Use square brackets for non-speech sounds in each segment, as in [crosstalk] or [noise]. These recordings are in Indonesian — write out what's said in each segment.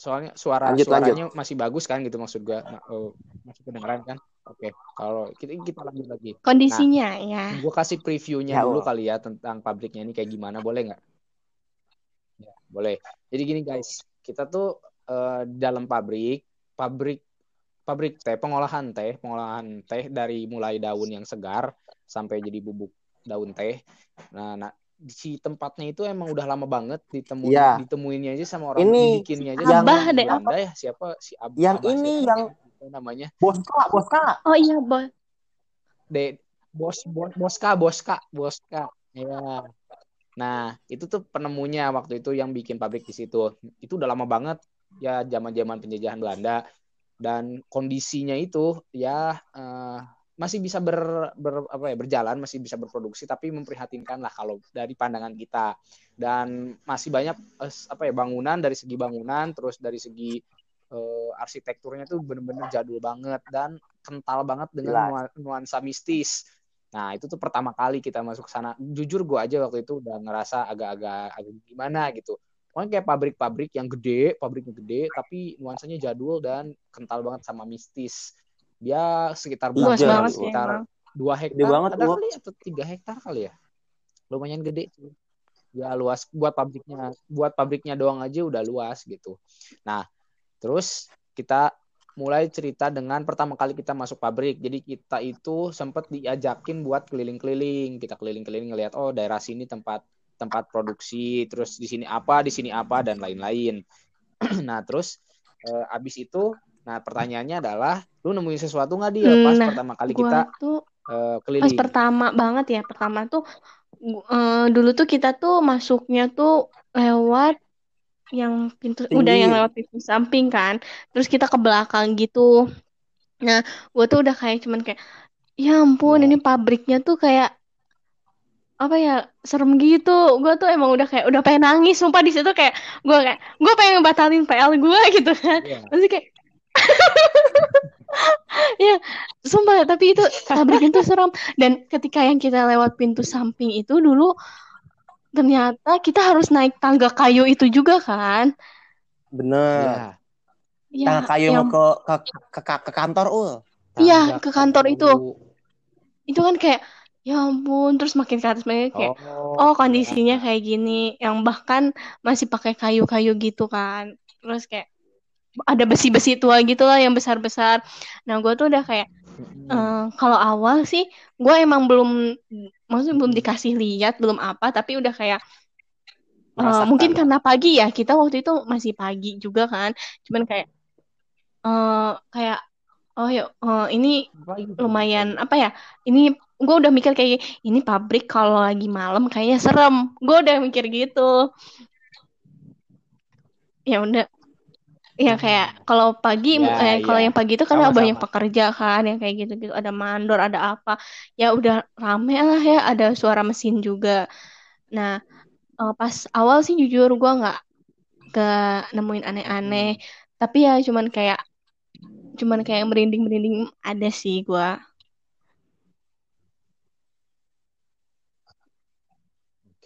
soalnya suara Lanjut, suaranya masih bagus kan gitu maksud gua. Nah, oh, masih kedengeran kan? Oke, kalau kita kita lanjut lagi. Kondisinya ya. Gue kasih previewnya Ya, dulu kali ya tentang pabriknya ini kayak gimana, boleh nggak? Ya, boleh. Jadi gini guys, kita tuh eh, dalam pabrik, pabrik pabrik teh, pengolahan teh, pengolahan teh dari mulai daun yang segar sampai jadi bubuk daun teh. Nah, nah si tempatnya itu emang udah lama banget ditemuin Iya. ditemuinnya aja sama orang Ini bikinnya aja. Abah deh, Belanda ya siapa? Si Ab Yang Abah ini, siapa? yang- Apa namanya? Boska, Boska. Oh iya, Bos. de bos bos boska boska boska ya nah itu tuh penemunya waktu itu yang bikin pabrik di situ. Itu udah lama banget ya zaman zaman penjajahan Belanda. Dan kondisinya itu ya eh, masih bisa ber, ber- apa ya berjalan masih bisa berproduksi tapi memprihatinkan lah kalau dari pandangan kita dan masih banyak eh, apa ya bangunan dari segi bangunan terus dari segi eh, arsitekturnya tuh bener-bener jadul banget dan kental banget dengan Jelas. nuansa mistis. Nah, itu tuh pertama kali kita masuk ke sana. Jujur gue aja waktu itu udah ngerasa agak-agak agak gimana gitu. Pokoknya kayak pabrik-pabrik yang gede, pabriknya gede, tapi nuansanya jadul dan kental banget sama mistis. Dia sekitar Luas berapa? banget sekitar emang. dua Gede hektar banget, ada kali atau tiga hektar kali ya. Lumayan gede sih. Ya luas buat pabriknya, buat pabriknya doang aja udah luas gitu. Nah, terus kita mulai cerita dengan pertama kali kita masuk pabrik. Jadi kita itu sempat diajakin buat keliling-keliling. Kita keliling-keliling ngelihat oh daerah sini tempat tempat produksi, terus di sini apa, di sini apa dan lain-lain. [clears throat] nah, terus eh, abis itu nah pertanyaannya adalah lu nemuin sesuatu nggak dia pas Nah, pertama kali kita tuh pas keliling? pertama banget ya, pertama tuh eh, dulu tuh kita tuh masuknya tuh lewat yang pintu Tinggi. udah yang lewat pintu samping kan. Terus kita ke belakang gitu. Nah, gue tuh udah kayak cuman kayak ya ampun ini pabriknya tuh kayak apa ya serem gitu gue tuh emang udah kayak udah pengen nangis sumpah di situ kayak gue kayak gue pengen batalin PL gue [laughs] gitu kan Iya. masih kayak ya sumpah tapi itu pabriknya tuh seram dan ketika yang kita lewat pintu samping itu dulu ternyata kita harus naik tangga kayu itu juga kan Bener. Ya. Tangga kayu yang mau ke, ke, ke, ke, ke kantor, ul. Iya, Tangga ke kantor itu. kayu. itu kan kayak ya ampun terus makin ke atas makin kayak Oh, oh kondisinya kayak gini yang bahkan masih pakai kayu-kayu gitu kan terus kayak ada besi-besi tua gitu lah yang besar-besar. Nah gue tuh udah kayak eh, kalau awal sih gue emang belum maksudnya belum dikasih lihat belum apa tapi udah kayak Merasakan. mungkin karena pagi ya kita waktu itu masih pagi juga kan. Cuman kayak eh kayak oh ya eh, ini lumayan apa ya ini gue udah mikir kayak ini pabrik kalau lagi malam kayaknya serem. Gue udah mikir gitu. Ya udah ya kayak kalau pagi Ya, eh kalau ya. yang pagi itu karena Sama-sama. banyak pekerja kan yang kayak gitu gitu ada mandor ada apa. Ya udah rame lah ya ada suara mesin juga. Nah eh, pas awal sih jujur gue nggak ke nemuin aneh-aneh. Tapi ya cuman kayak cuman kayak merinding merinding ada sih gue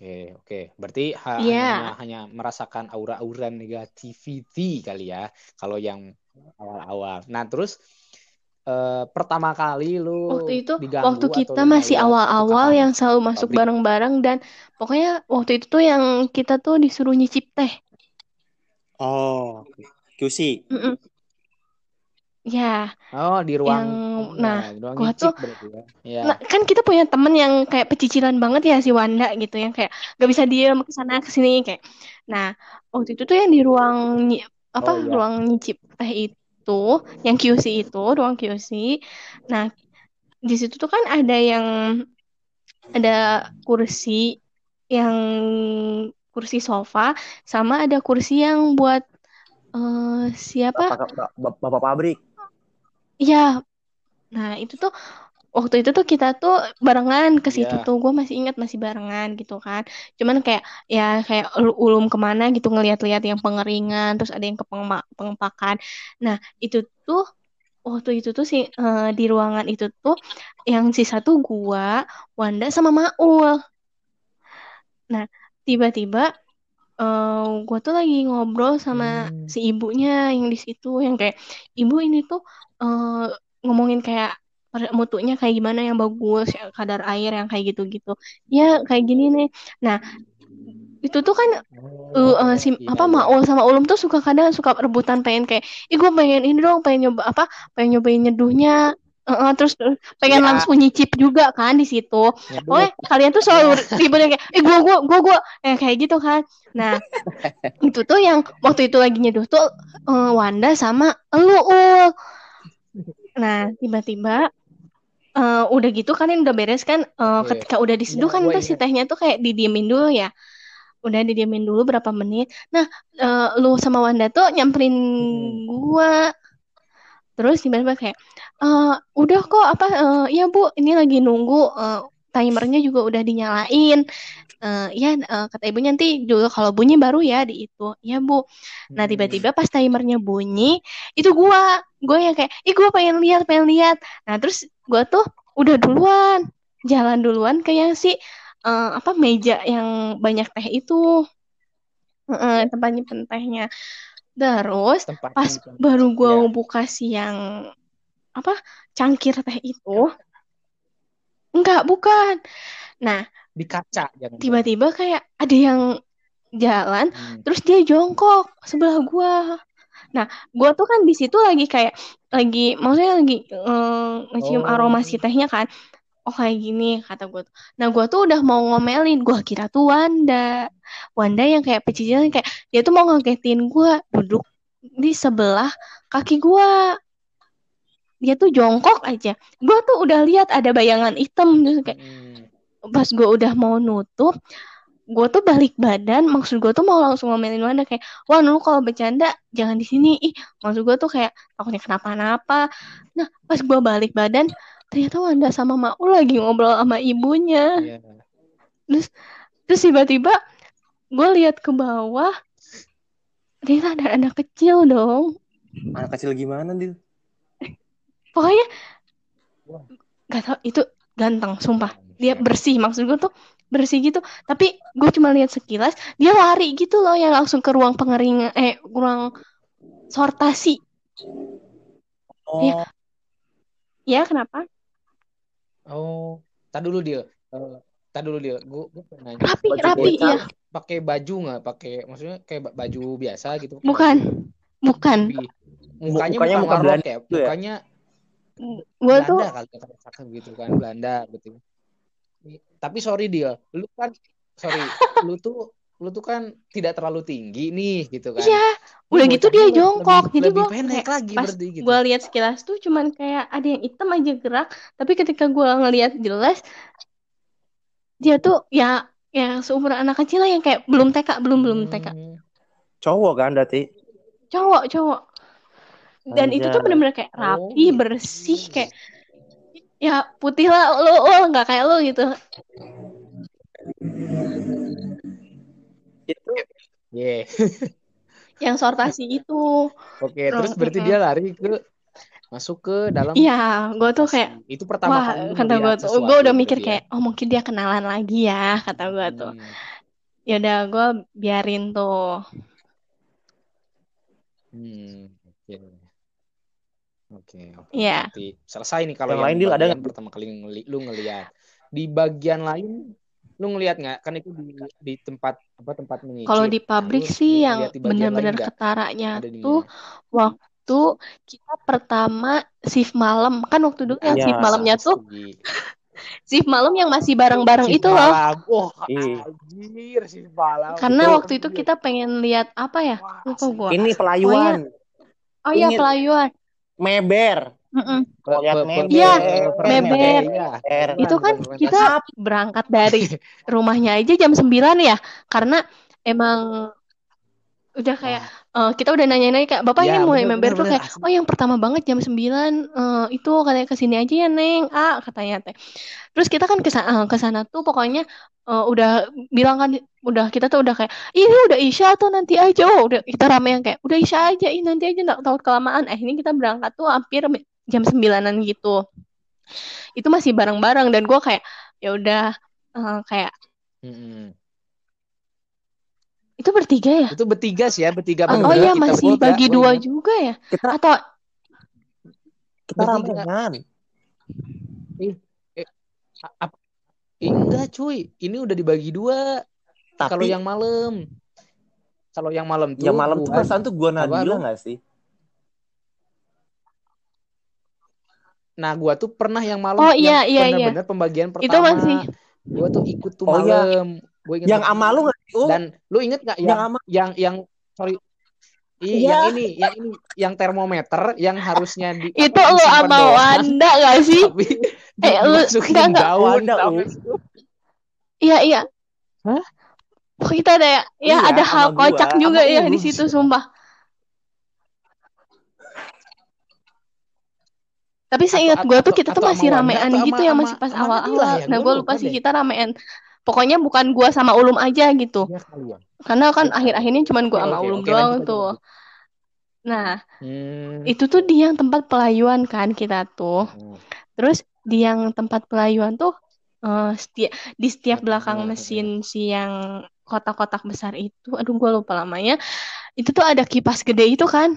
Oke, oke. Berarti ha- Iya. hanya hanya merasakan aura-aura negativity kali ya kalau yang awal-awal. Nah, terus eh, pertama kali lu Waktu itu, waktu kita masih awal-awal yang selalu masuk bareng-bareng dan pokoknya waktu itu tuh yang kita tuh disuruh nyicip teh. Oh, QC. Mm-mm. Ya, Oh, di ruang yang oh, nah, di ruang gua tuh- ya. Iya. nah, kan kita punya temen yang kayak pecicilan banget ya si Wanda gitu yang kayak gak bisa diem ke sana ke sini kayak. Nah, waktu itu tuh yang di ruang apa Oh, iya. ruang nyicip teh itu, yang QC itu, ruang QC. Nah, di situ tuh kan ada yang ada kursi yang kursi sofa sama ada kursi yang buat eh siapa? Bapak, bapak, bapak pabrik. Iya. Nah, itu tuh waktu itu tuh kita tuh barengan ke situ Iya. tuh. Gue masih ingat masih barengan gitu kan. Cuman kayak ya kayak ul- ulum ke mana gitu ngeliat-liat yang pengeringan, terus ada yang ke pengepakan. Nah, itu tuh waktu itu tuh si eh, di ruangan itu tuh yang sisa tuh gua, Wanda sama Maul. Nah, tiba-tiba eh gue tuh lagi ngobrol sama Hmm. si ibunya yang di situ yang kayak ibu ini tuh eh ngomongin kayak mutunya kayak gimana yang bagus ya, kadar air yang kayak gitu-gitu ya kayak gini nih nah itu tuh kan Oh, uh, uh, si iya, apa iya. Maul sama Ulum tuh suka kadang suka rebutan pengen kayak ih gue pengen ini dong pengen nyoba apa pengen nyobain nyeduhnya Uh, uh, terus uh, pengen Ya. langsung nyicip juga kan di situ. Pokoknya kalian tuh selalu ribut kayak, eh gue gue gue gue eh, kayak gitu kan. Nah [laughs] itu tuh yang waktu itu lagi nyeduh tuh eh, Wanda sama elu ul. Nah tiba-tiba eh, udah gitu kalian udah beres kan. Eh, Oke. Ketika udah diseduh Iya, kan tuh si tehnya tuh kayak didiemin dulu ya. Udah didiemin dulu berapa menit. Nah eh, lu sama Wanda tuh nyamperin Hmm. gua. Terus tiba-tiba kayak, "Eh, udah kok apa? eh, ya bu, ini lagi nunggu. eh, timernya juga udah dinyalain. Eh, ya eh, kata ibunya nanti juga kalau bunyi baru ya di itu. Ya bu. Nah Hmm. tiba-tiba pas timernya bunyi, itu gua, gua yang kayak, ih gua pengen lihat, pengen lihat. Nah terus gua tuh udah duluan, jalan duluan ke yang si eh, apa meja yang banyak teh itu, Heeh, tempatnya pentehnya. Terus Tempat pas baru gua Iya. buka si yang apa cangkir teh itu enggak bukan. Nah di kaca jangan tiba-tiba kayak ada yang jalan Hmm. terus dia jongkok sebelah gua. Nah gua tuh kan di situ lagi kayak lagi maksudnya lagi eh, ngecium Oh. aroma si tehnya kan. Oh kayak gini kata gua tuh. Nah gua tuh udah mau ngomelin gua kira tuh Wanda. Wanda yang kayak pecicilan kayak dia tuh mau ngagetin gua duduk di sebelah kaki gua dia tuh jongkok aja gua tuh udah lihat ada bayangan hitam terus kayak Hmm. pas gue udah mau nutup gue tuh balik badan maksud gue tuh mau langsung ngomelin Wanda kayak wah lu kalau bercanda jangan di sini ih maksud gue tuh kayak takutnya kenapa-napa nah pas gue balik badan ternyata Wanda sama Maul lagi ngobrol sama ibunya Iya. terus tiba-tiba gue lihat ke bawah ternyata ada anak kecil dong Anak kecil gimana, Dil? Pokoknya Wah. gak tau itu ganteng sumpah dia bersih maksud gue tuh bersih gitu tapi gue cuma lihat sekilas dia lari gitu loh yang langsung ke ruang pengeringan eh ruang sortasi Oh, Iya. ya kenapa Oh, tak dulu dia. Eh, tak dulu dia. Gue gue nanya. rapi Baju rapi bocah. iya Pakai baju nggak? Pakai maksudnya kayak ba- baju biasa gitu? Bukan bukan mukanya Mukanya bukan muka warlock Belanda ya? gitu ya? Mukanya gue tuh Belanda kali ya kata gitu kan Belanda gitu. Tapi sorry dia, lu kan sorry, lu tuh lu tuh kan tidak terlalu tinggi nih gitu kan. iya udah gitu dia lebih- jongkok jadi lebih gue pendek kayak lagi pas berarti gitu. gue lihat sekilas tuh cuman kayak ada yang hitam aja gerak tapi ketika gue ngelihat jelas dia tuh ya ya seumuran anak kecil lah yang kayak belum TK belum belum TK Hmm. cowok kan berarti? cowok cowok dan itu tuh Anjay. bener-bener kayak Oh, rapi gitu. bersih kayak ya putih lah lo lo nggak kayak lo gitu Itu Yeah. [laughs] yang sortasi itu Oke, terus Mm, berarti mm, dia lari ke masuk ke dalam iya gue tuh kayak itu pertama wah kali kata gue tuh gue udah mikir ya. kayak oh mungkin dia kenalan lagi ya kata gue tuh Hmm. ya udah gue biarin tuh Hmm, oke. Oke, oke. Iya. Berarti selesai nih kalau Yang yang, lain, ada nggak? pertama kali ngeli- lu ngelihat. Di bagian lain lu ngelihat nggak? Kan itu di, di tempat apa tempat menyicip. kalau di Nah, pabrik lu sih yang nggak? ketaranya tuh waktu kita pertama shift malam kan waktu dulu yang Iya. shift malamnya tuh [laughs] shift malam yang masih bareng-bareng itu loh malam. Iya. anjir shift malam. karena Itu- waktu itu kita pengen lihat apa ya Wah, lupa gua ini pelayuan, oh iya Ingin- pelayuan meber. Lihat meber. pe- Iya, pe- meber. Iya. Meber. itu kan kita berangkat [laughs] dari rumahnya aja jam 9 ya karena emang udah kayak eh, kita udah nanya-nanya kayak bapak Ya, ini mulai bener, member bener, tuh kayak oh yang pertama banget jam 9 eh, itu katanya ke sini aja ya neng ah katanya teh terus kita kan ke sana ke sana tuh pokoknya eh, udah bilang kan udah kita tuh udah kayak ini udah isya tuh nanti aja oh udah kita rame yang kayak udah isya aja ini nanti aja nggak tahu kelamaan eh ini kita berangkat tuh hampir jam sembilanan gitu itu masih bareng-bareng dan gue kayak ya udah eh, kayak Mm-mm. Itu bertiga ya? Itu bertiga sih ya, bertiga Oh iya kita masih bertiga, bagi dua ingat. juga ya? Kita Atau kita ramean. Ap- Eh, enggak cuy, ini udah dibagi dua. Kalau Tapi yang malam, kalau yang malam tuh yang malam tuh gua- perasaan tuh gua lu? nggak sih? Nah, gua tuh pernah yang malam Oh, yang iya, iya, iya. bener-bener pembagian pertama. Itu masih Gua tuh ikut tuh Oh, iya. malam. Gua inget Yang banget. ama lu nggak sih? Dan lu inget nggak yang yang ama yang yang sorry Ih, Iya. yang ini, yang ini, yang termometer yang harusnya di [laughs] itu disimpan sama Wanda gak [laughs] sih? tapi Eh, lu- enggak, enggak. lu? Iya iya. Hah? Kita ada ya, ya Iya, ada hal gua, kocak juga ya di situ sumpah. Tapi seingat gue tuh atau- kita tuh masih ramean gitu ya masih pas awal-awal. ya? Nah Gua gue lupa sih deh. kita ramean. Pokoknya bukan gue sama Ulum aja gitu. Iya ya. Karena kan Oke. akhir-akhirnya cuma gue sama Ulum oke, doang tuh. lanjut. Nah Hmm. itu tuh di yang tempat pelayuan kan kita tuh. Hmm. Terus di yang tempat pelayuan tuh eh, setiap di setiap belakang mesin si yang kotak-kotak besar itu, aduh gue lupa namanya. Itu tuh ada kipas gede itu kan.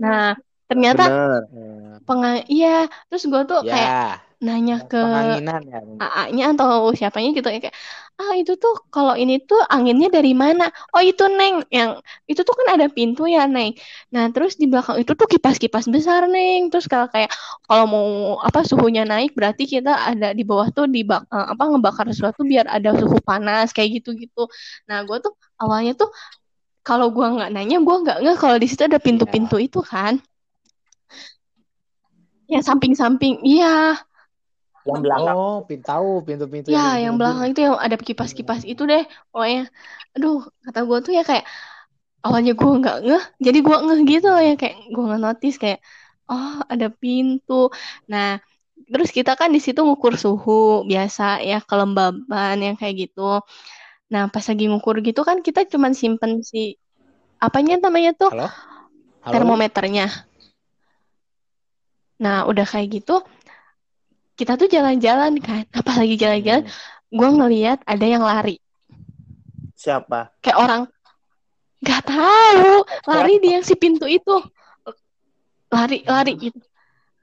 Nah ternyata bener. Eh, penga iya terus gue tuh kayak ya, nanya ke penganginan ya. AA-nya atau siapanya gitu ya kayak ah itu tuh kalau ini tuh anginnya dari mana? Oh itu Neng yang itu tuh kan ada pintu ya Neng. Nah terus di belakang itu tuh kipas-kipas besar Neng. Terus kalau kayak kalau mau apa suhunya naik berarti kita ada di bawah tuh di bak- eh, apa ngebakar sesuatu biar ada suhu panas kayak gitu-gitu. Nah gue tuh awalnya tuh kalau gua nggak nanya gua nggak nggak kalau di situ ada pintu-pintu itu kan. Yang samping-samping iya. Yang belakang. Oh, pin tahu pintu-pintu Ya, yang ujung-ujung. belakang itu yang ada kipas-kipas itu deh. Pokoknya, aduh, kata gue tuh ya kayak awalnya gue nggak ngeh, jadi gue ngeh gitu ya kayak gue nggak notice kayak oh ada pintu. Nah, terus kita kan di situ ngukur suhu biasa ya kelembaban yang kayak gitu. Nah, pas lagi ngukur gitu kan kita cuman simpen si apanya namanya tuh Halo? Halo? termometernya. Nah, udah kayak gitu, kita tuh jalan-jalan kan. [laughs] Nah, pas lagi jalan-jalan, Hmm. gue ngeliat ada yang lari Siapa? kayak orang nggak tahu lari di yang si pintu itu lari lari gitu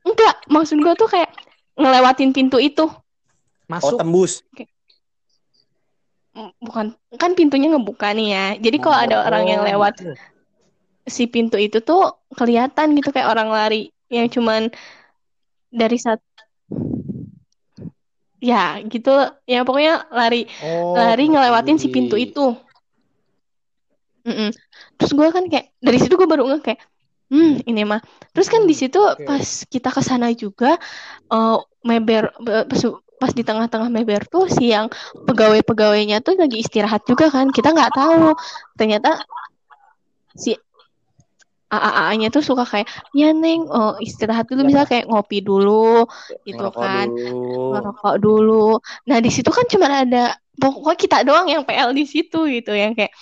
enggak maksud gue tuh kayak ngelewatin pintu itu Oh Masuk. tembus. M- bukan kan pintunya ngebuka nih ya jadi kalau ada orang yang Oh, lewat si pintu itu tuh kelihatan gitu kayak orang lari yang cuman dari satu ya gitu ya pokoknya lari Oh, lari ngelewatin si pintu itu. Mm-mm. Terus gue kan kayak dari situ gue baru nggak kayak, hmm ini mah. Terus kan di Hmm, situ oke. pas kita ke sana juga, eh, meber be- pas, pas di tengah-tengah meber tuh si yang pegawai-pegawainya tuh lagi istirahat juga kan. Kita nggak tahu. Ternyata si AAA-nya tuh suka kayak, ya Neng, oh, istirahat dulu Ya. bisa kayak ngopi dulu gitu Ngerokok kan dulu. ngerokok dulu. Nah, di situ kan cuma ada pokoknya kita doang yang PL di situ gitu yang kayak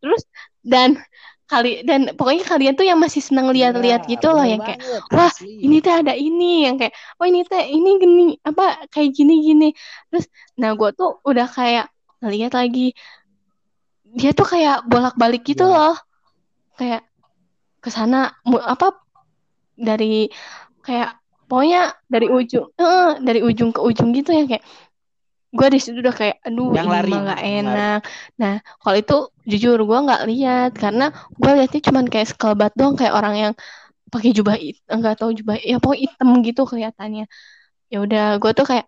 terus dan kali dan pokoknya kalian tuh yang masih seneng lihat-lihat Iya, gitu loh yang kayak banget, wah asli. ini teh ada ini yang kayak oh ini teh ini gini apa kayak gini gini terus nah gue tuh udah kayak ngeliat lagi dia tuh kayak bolak-balik gitu Ya. loh kayak ke sana apa dari kayak pokoknya dari ujung eh, dari ujung ke ujung gitu ya kayak gue di situ udah kayak aduh Yang ini lari, mah gak yang lari. enak nah kalau itu jujur gue nggak lihat karena gue lihatnya cuman kayak sekelebat doang kayak orang yang pakai jubah enggak tahu jubah ya pokoknya hitam gitu kelihatannya ya udah gue tuh kayak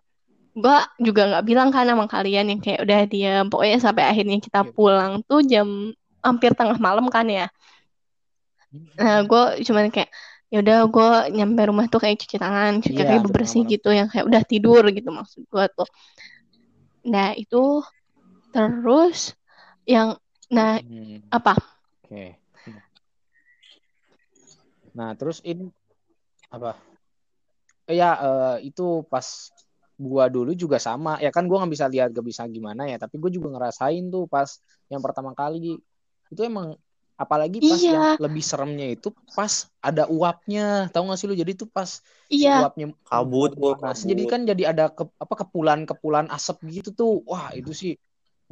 gue juga nggak bilang kan sama kalian yang kayak udah diam pokoknya sampai akhirnya kita Gitu. pulang tuh jam hampir tengah malam kan ya Nah, gue cuman kayak ya udah gue nyampe rumah tuh kayak cuci tangan, cuci Iya, kaki bebersih gitu yang kayak udah tidur gitu maksud gue tuh. Nah, itu terus yang nah Hmm, apa? Oke. Nah, terus ini apa? Eh, Ya, eh, itu pas gua dulu juga sama. Ya kan gua nggak bisa lihat gak bisa gimana ya, tapi gue juga ngerasain tuh pas yang pertama kali itu emang apalagi pas Iya. yang lebih seremnya itu pas ada uapnya. Tahu gak sih lu? Jadi tuh pas Iya, uapnya Kabut, panas. Jadi kan jadi ada ke, apa kepulan-kepulan asap gitu tuh. Wah, itu sih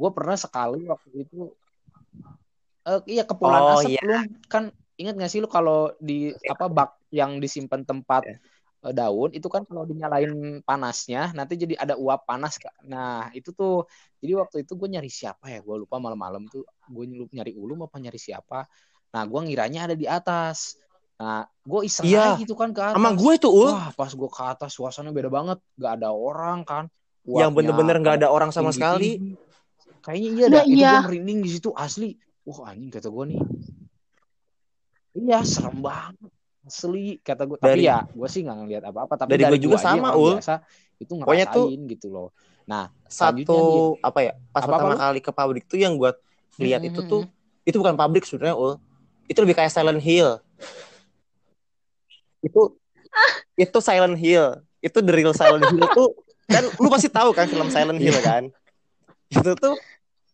gue pernah sekali waktu itu eh iya kepulan Oh, asap iya. lu kan ingat gak sih lu kalau di apa bak yang disimpan tempat Iya. Eh, daun itu kan kalau dinyalain panasnya nanti jadi ada uap panas Kak. Nah, itu tuh jadi waktu itu gue nyari siapa ya? Gue lupa malam-malam tuh gue nyari ulum apa nyari siapa. Nah, gue ngiranya ada di atas. Nah, gue iseng Iya. gitu kan ke atas. Sama gue tuh, Ul. Wah, pas gue ke atas suasananya beda banget. Gak ada orang kan. yang Uapnya bener-bener nggak ada orang sama sekali. Kayaknya iya Nah, dah. Itu iya. gue merinding di situ asli. Wah anjing kata gue nih. Iya serem banget. Asli kata gue. Tapi Dari- ya gue sih nggak ngeliat apa-apa. Tapi dari dari, gue juga gua sama, Ul. Biasa, itu Pokoknya tuh- ngerasain gitu loh. Nah Satu apa ya? Pas Apa-apa pertama lu? kali ke pabrik tuh yang gue lihat Mm, itu mm, tuh itu bukan pabrik sebenarnya, Ul. Itu lebih kayak Silent Hill. Itu itu Silent Hill. Itu the real Silent Hill tuh kan lu pasti tahu kan film Silent Hill Iya. kan? Itu tuh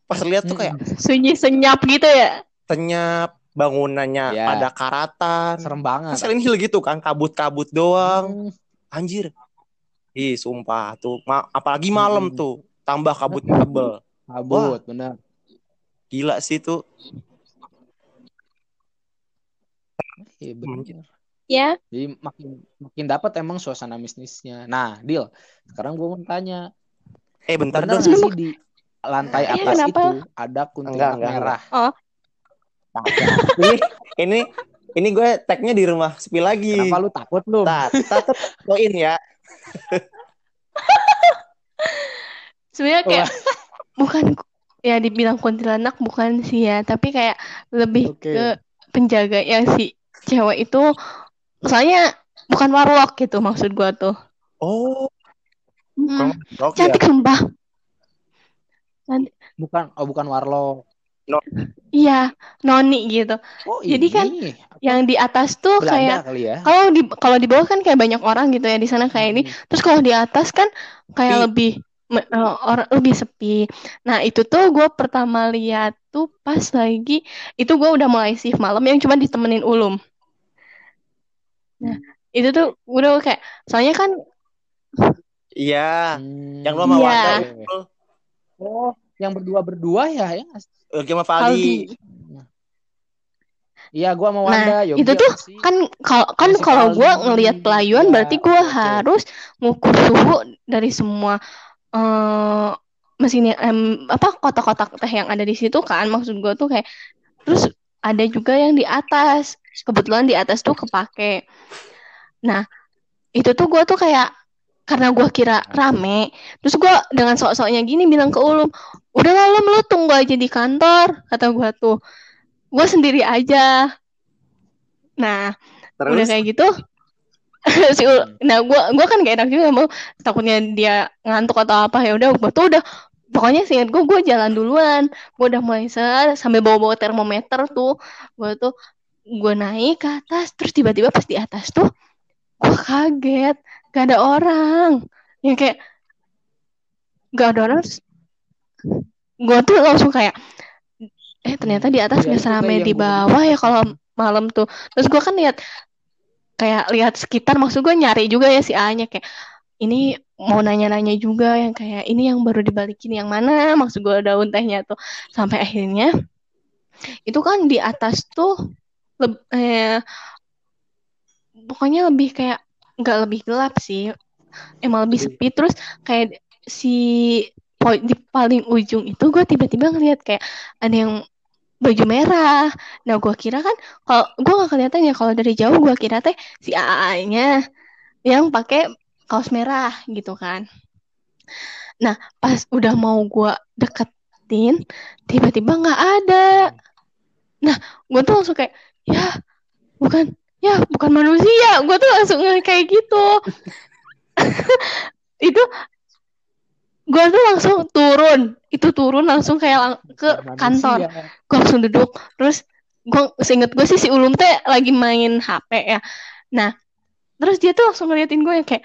pas lihat tuh kayak Sunyi senyap gitu ya. senyap bangunannya Iya. pada karatan. serem Kan banget. Silent Hill gitu kan, kabut-kabut doang. Hmm, Anjir. Ih, sumpah tuh. Ma- apalagi malam Hmm. tuh, tambah kabut tebel. kabut bener. Gila sih tuh. Iya bener. Ya, Jadi makin makin dapat emang suasana mistisnya. Nah, Dil, sekarang gue mau tanya, Eh, bentar dong. sih di lantai Iya, atas kenapa? itu ada kuntilanak merah? Ini ini ini gue tagnya di rumah sepi lagi. Kenapa lu takut lu? Tat, tat, poin ya. sebenarnya kayak bukan ya dibilang kuntilanak bukan sih ya, tapi kayak lebih Oke. ke penjaga yang si cewek itu soalnya bukan warlock gitu maksud gua tuh. Oh, Hmm, rock ya. cantik sumpah. Bukan, oh bukan warlock. Iya, noni gitu. Oh Jadi kan Yang di atas tuh Belanda kayak kali ya. kalau di kalau di bawah kan kayak banyak orang gitu ya di sana kayak ini. Hmm. Terus kalau di atas kan kayak Sepi. lebih eh, orang lebih sepi. Nah itu tuh gue pertama lihat tuh pas lagi itu gue udah mulai shift malam yang cuma ditemenin ulum. Nah itu tuh udah kayak soalnya kan Iya, Hmm. yang lu sama Iya. Wanda. Oh, yang berdua berdua ya, ya? Lagi sama Fali. Iya, gua mau Nah, Wanda. Yogi itu tuh sih? kan kalau kan Masih kalau gue ngelihat pelayuan Iya, berarti gue oke. harus ngukur suhu dari semua eh mesin em, apa kotak-kotak teh yang ada di situ kan maksud gue tuh kayak terus ada juga yang di atas kebetulan di atas tuh kepake nah itu tuh gue tuh kayak karena gue kira rame terus gue dengan sok-soknya gini bilang ke ulum udah lah Ulum, lu tunggu aja di kantor kata gue tuh. Gue sendiri aja. Nah udah Terus? kayak gitu [laughs] si Ul- nah gua gua kan gak enak juga mau takutnya dia ngantuk atau apa ya udah gua tuh udah pokoknya seingat gua gua jalan duluan. Gua udah mulai set sambil bawa bawa termometer tuh gua tuh gua naik ke atas terus tiba-tiba pas di atas tuh gua kaget gak ada orang. Yang kayak gak ada orang gua tuh langsung kayak eh ternyata di atas Iya, gak itu seramai di bawah ya kalau malam tuh. Terus gua kan lihat kayak lihat sekitar maksud gue nyari juga ya si A-nya kayak ini mau nanya-nanya juga yang kayak ini yang baru dibalikin yang mana? Maksud gue daun tehnya tuh. Sampai akhirnya itu kan di atas tuh leb- eh, pokoknya lebih kayak nggak lebih gelap sih emang lebih sepi terus kayak si di paling ujung itu gue tiba-tiba ngeliat kayak ada yang baju merah. Nah, gua kira kan kalau gua nggak kelihatan ya kalau dari jauh gua kira teh si AA-nya yang pakai kaos merah gitu kan. Nah, pas udah mau gua deketin, tiba-tiba nggak ada. Nah, gua tuh langsung kayak, ya bukan, ya bukan manusia. Gua tuh langsung kayak gitu. [laughs] Itu gua tuh langsung turun. Itu turun langsung kayak lang- ke Manusia. kantor gue langsung duduk terus gue seinget gue sih si Ulum teh lagi main HP ya nah terus dia tuh langsung ngeliatin gue yang kayak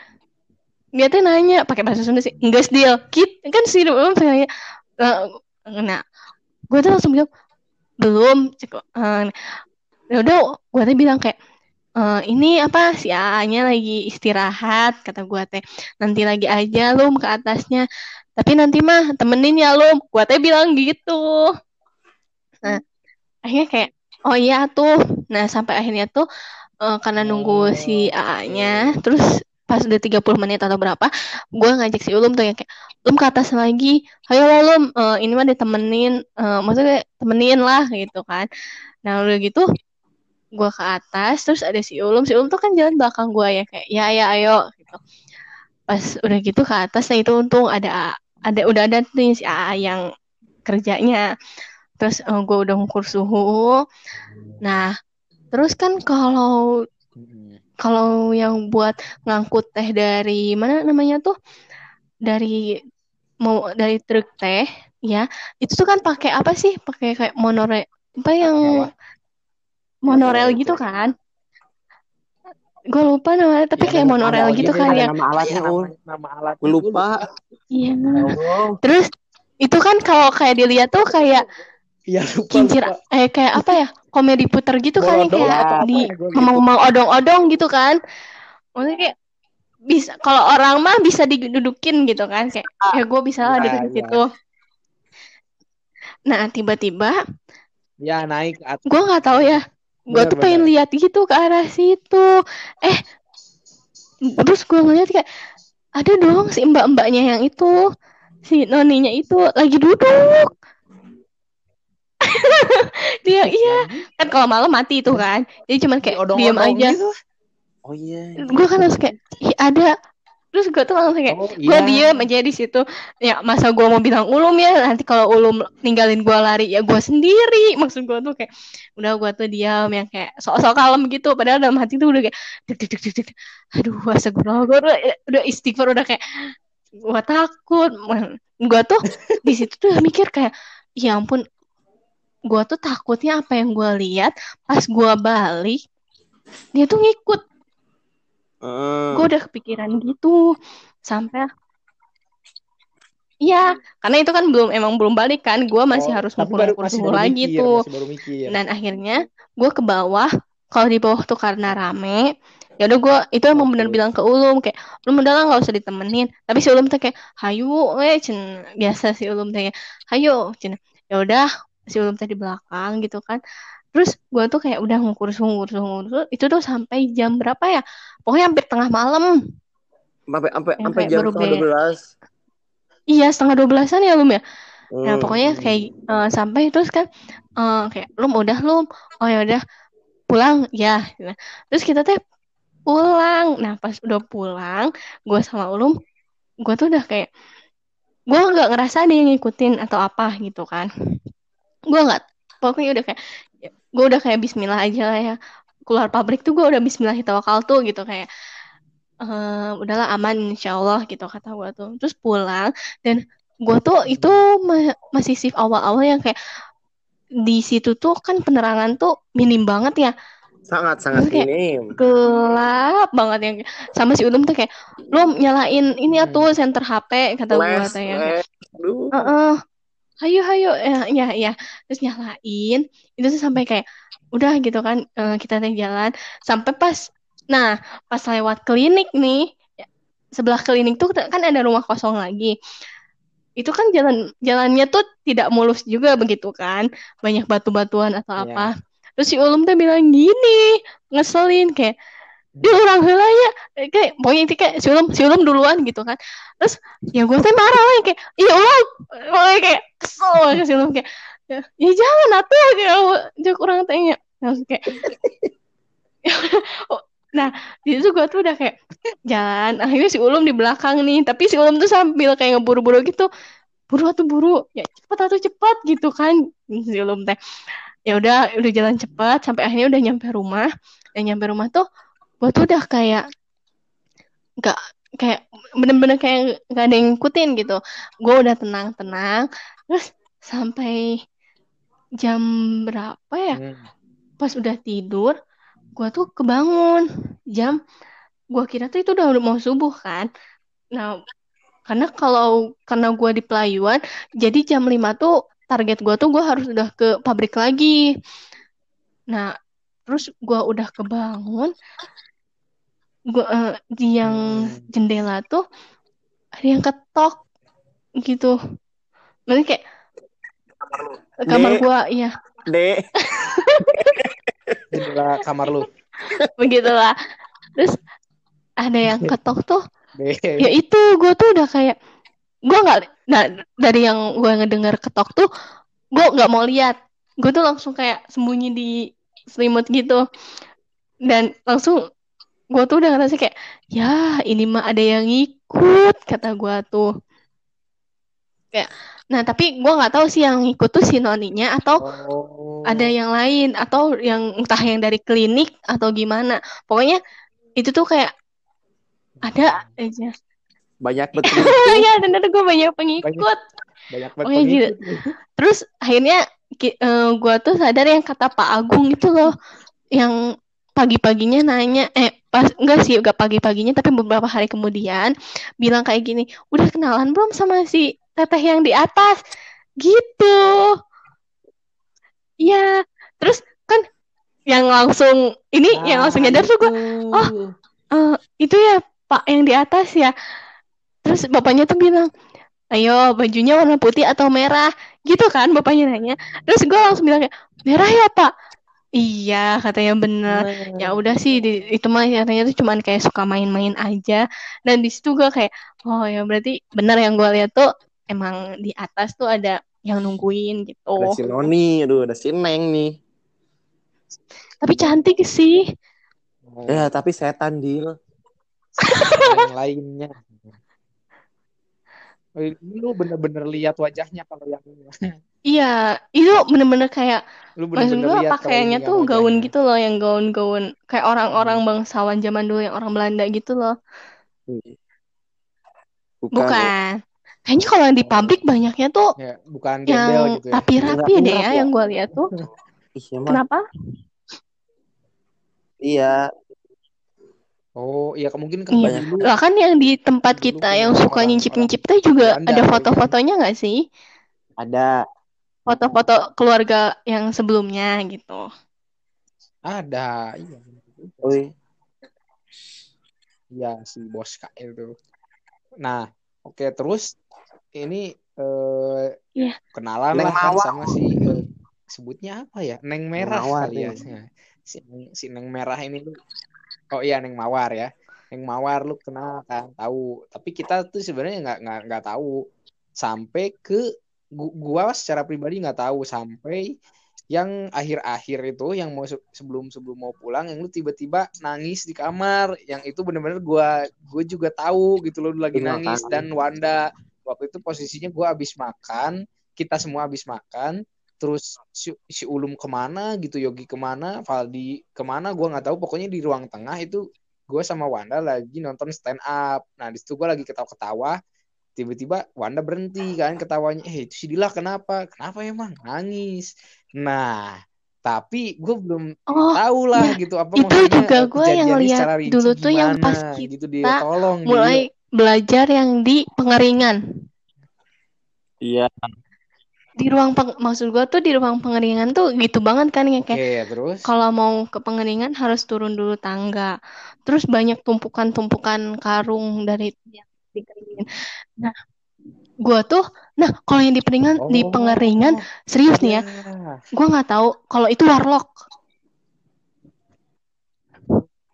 dia tuh nanya pakai bahasa Sunda sih enggak deal kit kan si Ulum tuh nanya eh, nah gue tuh langsung bilang belum cek ya udah gue tuh bilang kayak "Eh, ini apa si AA-nya lagi istirahat kata gue teh. Nanti lagi aja lu ke atasnya. Tapi nanti mah temenin ya lu gua teh bilang gitu. Nah akhirnya kayak oh iya tuh. Nah sampai akhirnya tuh uh, karena nunggu si AA-nya terus pas udah 30 menit atau berapa gue ngajak si Ulum tuh yang kayak Ulum ke atas lagi. Ayo lah, Ulum uh, ini mah ditemenin. Uh, maksudnya temenin lah gitu kan. Nah udah gitu gue ke atas terus ada si Ulum. Si Ulum tuh kan jalan belakang gue ya kayak ya ya ayo gitu. Pas udah gitu ke atas nah itu untung ada ada udah ada nih si AA yang kerjanya. Terus uh, gue udah ngukur suhu. Nah terus kan kalau kalau yang buat ngangkut teh dari mana namanya tuh? Dari mau dari truk teh ya itu tuh kan pakai apa sih? Pakai kayak monorail apa yang. Monorail Monorail. gitu kan gue lupa namanya tapi Ya, kayak ada gitu kan deh, yang nama alatnya, Iya, Ul. nama, nama alat Gue lupa. iya Oh, terus itu kan kalau kayak dilihat tuh kayak iya lupa kincir lupa. eh kayak apa ya komedi puter gitu kan Bolodong kayak apa di ya, gitu. ngomong-ngomong odong-odong gitu kan maksudnya kayak bisa kalau orang mah bisa didudukin gitu kan kayak ya gue bisa lah Iya, duduk di iya. situ nah tiba-tiba Ya naik gue nggak tahu ya gue tuh pengen lihat gitu ke arah situ. Eh terus gue ngeliat kayak ada dong si mbak-mbaknya yang itu. Si noninya itu lagi duduk. [laughs] Dia iya. Kan kalau malam mati itu kan. Jadi cuman kayak diam aja. gitu. Oh iya. gue kan langsung kayak ada terus gue tuh langsung kayak Oh, gue iya. diem aja di situ. Ya masa gue mau bilang ulum ya? Nanti kalau ulum ninggalin gue lari ya gue sendiri. [laughs] Maksud gue tuh kayak udah gue tuh diam yang kayak sok-sok kalem gitu. Padahal dalam hati tuh udah kayak deg deg deg deg aduh astagfirullah. Gue udah, udah istighfar udah kayak gue takut. Gue tuh [laughs] di situ tuh mikir kayak ya ampun gue tuh takutnya apa yang gue lihat pas gue balik dia tuh ngikut Hmm. gue udah kepikiran gitu sampai Iya, karena itu kan belum emang belum balik kan, gue masih Oh, harus suhu baru lagi mikir, tuh. masih baru mikir. Dan akhirnya gue ke bawah, kalau di bawah tuh karena rame, ya udah gue itu emang bener bilang ke Ulum kayak, Ulum udah lah nggak usah ditemenin. Tapi si Ulum tuh kayak, hayu, eh cen biasa si Ulum tuh kayak, hayu, cen ya udah si Ulum tadi belakang gitu kan. Terus gue tuh kayak udah suhu, ngukur suhu, itu tuh sampai jam berapa ya? Pokoknya hampir tengah malam. Sampai sampai sampai jam setengah be- 12. Iya setengah dua belasan ya Lum ya. Nah Hmm. pokoknya kayak eh, sampai terus kan eh, kayak Lum udah Lum, oh ya udah pulang ya. Nah, terus kita teh pulang. Nah pas udah pulang, gue sama Ulum, gue tuh udah kayak gue nggak ngerasa ada yang ngikutin atau apa gitu kan. Gue nggak, pokoknya udah kayak gue udah kayak Bismillah aja lah ya. Keluar pabrik tuh gue udah Bismillah tawakal tuh gitu kayak eh udahlah aman insya Allah gitu kata gue tuh terus pulang dan gue tuh itu ma- masih shift awal-awal yang kayak di situ tuh kan penerangan tuh minim banget ya Sangat sangat kayak minim. gelap banget yang sama si Ulum tuh kayak lu nyalain ini ya tuh center HP kata gue les. Aduh. Heeh. Hayo hayo ya ya ya terus nyalain. Itu tuh sampai kayak udah gitu kan eh, kita teh jalan. Sampai pas nah pas lewat klinik nih ya, sebelah klinik tuh kan ada rumah kosong lagi. Itu kan jalan jalannya tuh tidak mulus juga begitu kan. Banyak batu-batuan atau Iya. apa. Terus si Ulum tuh bilang gini ngeselin kayak dia orang heula ya kayak pokoknya itu kayak si Ulum si Ulum duluan gitu kan. Terus ya gue tuh marah lah kayak iya Pokoknya kayak kesel banget si Ulum kayak ya, ya jangan atuh. Kayak jok orang tanya terus kayak Oh, [laughs] nah di situ gue tuh udah kayak jalan akhirnya si Ulum di belakang nih. Tapi si Ulum tuh sambil kayak ngeburu-buru gitu buru atau buru. Ya cepet atau cepat gitu kan. Si Ulum teh ya udah udah jalan cepat sampai akhirnya udah nyampe rumah. Dan nyampe rumah tuh gue tuh udah kayak nggak kayak bener-bener kayak nggak ada yang ngikutin gitu. Gue udah tenang-tenang terus sampai jam berapa ya? Hmm. pas udah tidur gue tuh kebangun. Jam gue kira tuh itu udah mau subuh kan. Nah karena kalau karena gue di pelayuan jadi jam 5 tuh target gue tuh gue harus udah ke pabrik lagi. Nah terus gue udah kebangun gue di yang Hmm. jendela tuh ada yang ketok gitu. Maksudnya kayak kamar Dek. gua iya Dek. [laughs] jendela kamar lu begitulah. Terus ada yang ketok tuh deh ya itu gue tuh udah kayak gue nggak nah dari yang gue ngedengar ketok tuh gue nggak mau lihat gue tuh langsung kayak sembunyi di selimut gitu dan langsung gue tuh udah ngerasa kayak ya ini mah ada yang ngikut kata gue tuh kayak nah tapi gue nggak tahu sih yang ngikut tuh si noninya atau oh ada yang lain atau yang entah yang dari klinik atau gimana pokoknya itu tuh kayak ada aja Banyak [laughs] betul. ya bener gue banyak pengikut banyak banget iya, gitu. pengikut. terus akhirnya ki- eh, gua tuh sadar yang kata Pak Agung itu loh yang pagi-paginya nanya eh pas enggak sih enggak pagi-paginya tapi beberapa hari kemudian bilang kayak gini udah kenalan belum sama si teteh yang di atas gitu iya terus kan yang langsung ini yang langsung nyadar tuh gue oh eh, itu ya Pak yang di atas ya. Terus bapaknya tuh bilang, ayo bajunya warna putih atau merah, gitu kan bapaknya nanya. Terus gue langsung bilang merah ya Pak. Iya katanya bener. Ya udah sih di- itu mah katanya tuh cuman kayak suka main-main aja. Dan di situ gue kayak oh ya berarti bener yang gue lihat tuh emang di atas tuh ada yang nungguin gitu. Ada si Noni, aduh ada si Neng nih. Tapi cantik sih. Ya, tapi setan deal. [laughs] yang lainnya ini lu bener-bener lihat wajahnya kalau yang ini Iya, itu bener-bener kayak lu Maksud bener-bener gue lihat kalau pakaiannya tuh gaun gitu loh, yang gaun-gaun kayak orang-orang bangsawan zaman dulu yang orang Belanda gitu loh. Bukan. Bukan. Kayaknya kalau yang di pabrik banyaknya tuh ya bukan yang gitu ya rapi-rapi deh Mirap-mirap ya ya. yang gue lihat tuh. [laughs] Kenapa? Iya, oh iya mungkin kan Iya. dulu Lah kan yang di tempat Dulu kita punya yang suka nyincip-nyincip teh juga ada gitu kan. foto-fotonya nggak sih? ada. Foto-foto keluarga yang sebelumnya gitu. ada iya Iya si bos kak itu. Nah, oke terus ini eh Iya. kenalan Neng lah kan sama si eh, sebutnya apa ya? Neng Merah Mawar, kali ya. Neng. Si, si Neng Merah ini lu Oh iya Neng Mawar ya. Neng Mawar lu kenal kan, tahu. Tapi kita tuh sebenarnya nggak nggak nggak tahu sampai ke gua secara pribadi nggak tahu sampai yang akhir-akhir itu yang mau se- sebelum sebelum mau pulang yang lu tiba-tiba nangis di kamar. Yang itu bener-bener gua gue juga tahu gitu lu lagi nangis kan? dan Wanda. Waktu itu posisinya gua habis makan kita semua habis makan terus si, si Ulum ke mana gitu Yogi ke mana Valdi ke mana gua nggak tahu. Pokoknya di ruang tengah itu gue sama Wanda lagi nonton stand up. Nah di situ gue lagi ketawa-ketawa tiba-tiba Wanda berhenti kan ketawanya eh itu si Dila kenapa kenapa emang nangis nah tapi gue belum Oh, tahu lah ya, gitu apa itu maksudnya juga gua yang lihat dulu tuh yang pas gitu kita dia tolong dia. mulai belajar yang di pengeringan. iya. Di ruang peng- maksud gua tuh di ruang pengeringan tuh gitu banget kan ya kayak terus kalau mau ke pengeringan harus turun dulu tangga. Terus banyak tumpukan-tumpukan karung dari yang. Nah, gua tuh nah kalau yang di pengeringan di Oh, pengeringan serius nih ya, ya. gua nggak tahu kalau itu warlock.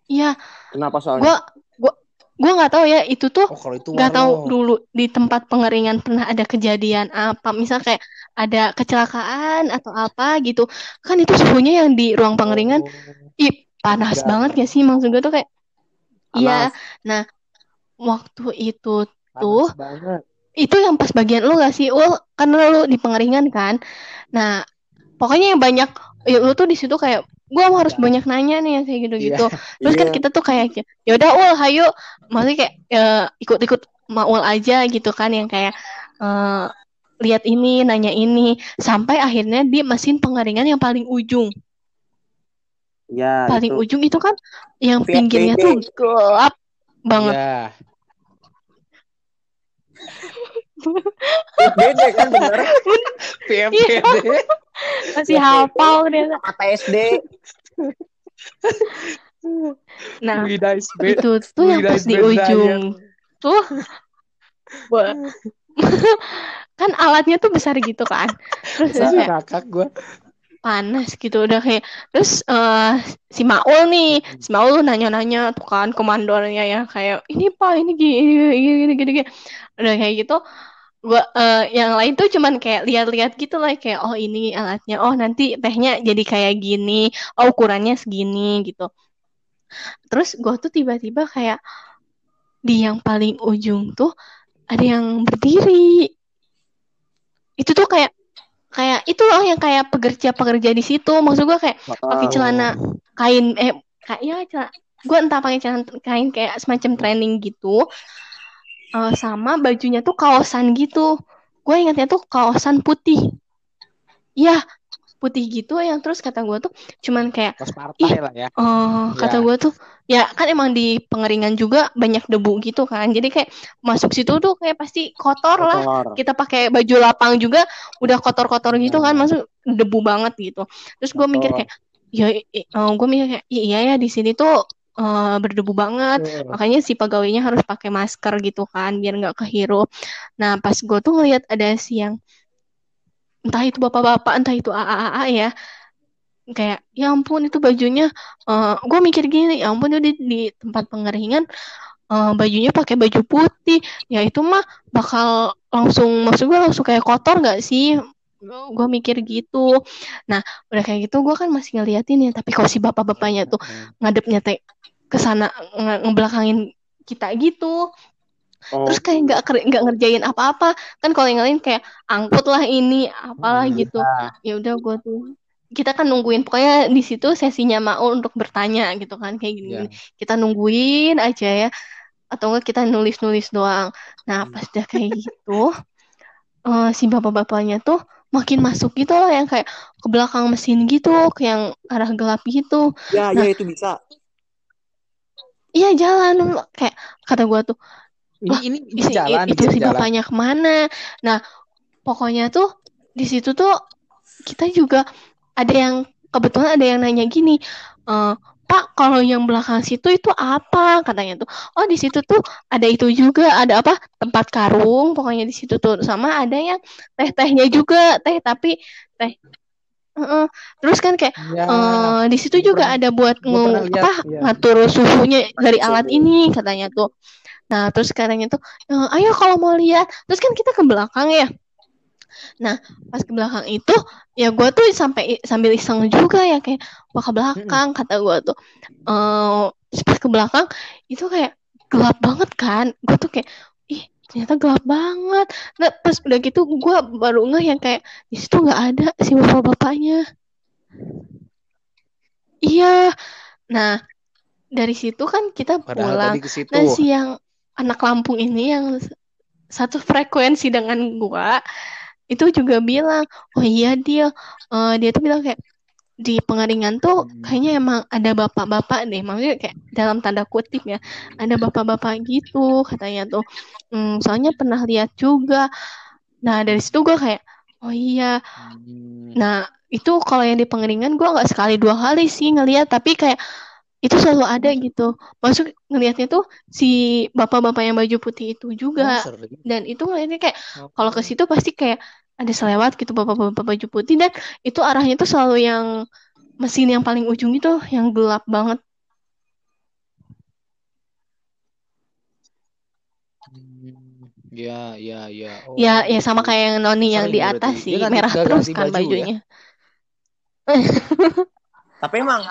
Iya, Kenapa soalnya? gua gua gua nggak tahu ya itu tuh oh nggak tahu warlock. dulu di tempat pengeringan pernah ada kejadian apa misal kayak ada kecelakaan atau apa gitu kan itu suhunya yang di ruang pengeringan Oh, ih panas Enggak. banget gak sih maksud gue tuh kayak iya nah waktu itu tuh. banget. Itu yang pas bagian lu gak sih? Ul karena lu di pengeringan kan? Nah pokoknya yang banyak ya, lu tuh di situ kayak gua harus Iya. banyak nanya nih yang kayak gitu-gitu. Terus kan Iya. kita tuh kayak ya udah ul hayo. Maksudnya kayak eh, ikut-ikut maul aja gitu kan yang kayak eh, lihat ini nanya ini. Sampai akhirnya di mesin pengeringan yang paling ujung. Iya, paling itu. ujung itu kan yang pinggirnya tuh gelap banget. Iya. Beda kan bener. PMPD masih hafal dia. Mata SD. nah itu tuh yang pas di ujung. Tuh. Wah, [laughs] kan alatnya tuh besar gitu kan. Terus kakak gue. Panas gitu udah kayak terus eh, si Maul nih si Maul nanya-nanya tuh kan komandornya ya kayak ini pak ini gini gini gini gini, gini. udah kayak gitu gua eh, yang lain tuh cuman kayak lihat-lihat gitu lah kayak oh ini alatnya oh nanti tehnya jadi kayak gini oh ukurannya segini gitu. Terus gua tuh tiba-tiba kayak di yang paling ujung tuh ada yang berdiri. Itu tuh kayak kayak itu loh yang kayak pekerja-pekerja di situ. Maksud gua kayak pakai celana kain eh kayak ya celana gue entah pakai celana kain kayak semacam training gitu. Eh, sama bajunya tuh kaosan gitu. Gue ingatnya tuh kaosan putih. Iya putih gitu yang terus kata gue tuh cuman kayak lah ya. Oh, kata Ya. gue tuh, ya kan emang di pengeringan juga banyak debu gitu kan. Jadi kayak masuk situ tuh kayak pasti kotor lah. Kotor. Kita pakai baju lapang juga udah kotor-kotor gitu kan, masuk debu banget gitu. Terus gue mikir Kotor. kayak, ya, gue mikir kayak, iya ya di sini tuh eh, berdebu banget. Makanya si pegawainya harus pakai masker gitu kan, biar nggak kehirup. Nah, pas gue tuh ngeliat ada si yang entah itu bapak-bapak, entah itu AA-AA ya, kayak ya ampun itu bajunya eh gue mikir gini ya ampun itu di, di tempat pengeringan eh, bajunya pakai baju putih. Ya itu mah bakal langsung maksud gue langsung kayak kotor nggak sih? Gue mikir gitu. Nah udah kayak gitu gue kan masih ngeliatin ya tapi kalau si bapak-bapaknya tuh ngadepnya teh ke sana nge- ngebelakangin kita gitu Oh, terus kayak nggak nggak ngerjain apa-apa kan kalau yang lain kayak angkut lah ini apalah Hmm, gitu iya. ya udah gue tuh kita kan nungguin pokoknya di situ sesinya Maul untuk bertanya gitu kan kayak gini, Iya. kita nungguin aja ya atau enggak kita nulis-nulis doang nah pas udah kayak gitu eh, si bapak-bapaknya tuh makin masuk gitu loh yang kayak ke belakang mesin gitu ke yang arah gelap gitu ya, Nah. ya itu bisa. iya jalan kayak kata gue tuh Ini Wah, ini di si- jalan, itu dia si jalan. bapaknya ke mana? Nah pokoknya tuh di situ tuh kita juga ada yang kebetulan ada yang nanya gini eh Pak kalau yang belakang situ itu apa? Katanya tuh. Oh di situ tuh ada itu juga ada apa? Tempat karung pokoknya di situ tuh. Sama ada yang teh tehnya juga teh tapi teh Heeh. terus kan kayak Ya, eh di situ juga pernah- ada buat nge- lihat, apa iya. ngatur suhunya dari alat Suhu. ini katanya tuh. Nah, terus katanya tuh, "Eh, ayo kalau mau lihat. Terus kan kita ke belakang ya. Nah, pas ke belakang itu ya gua tuh sampai sambil iseng juga ya kayak wah ke belakang kata gua tuh. Eh pas ke belakang itu kayak gelap banget kan. Gua tuh kayak ternyata gelap banget. Nah, pas udah gitu gua baru ngeh yang kayak di situ nggak ada si bapak-bapaknya. Iya. Nah, dari situ kan kita Padahal pulang. Nah, si yang anak Lampung ini yang satu frekuensi dengan gua itu juga bilang, "Oh iya dia eh, dia tuh bilang kayak di pengeringan tuh Hmm. kayaknya emang ada bapak-bapak deh." Maksudnya kayak dalam tanda kutip ya, ada bapak-bapak gitu katanya tuh. Hmm, soalnya pernah lihat juga. Nah, dari situ gua kayak, "Oh iya, Hmm. Nah, itu kalau yang di pengeringan gue nggak sekali dua kali sih ngelihat, tapi kayak itu selalu ada gitu. Masuk ngelihatnya tuh si bapak-bapak yang baju putih itu Oh, juga. sering. Dan itu ngelihatnya kayak Oh. kalau ke situ pasti kayak ada selewat gitu bapak-bapak baju putih dan itu arahnya tuh selalu yang mesin yang paling ujung itu yang gelap banget. Hmm, Ya, ya, ya. Oh, Ya, ya sama kayak yang Noni yang di atas sih, nggak- merah terus kan baju ya? bajunya. [laughs] Tapi emang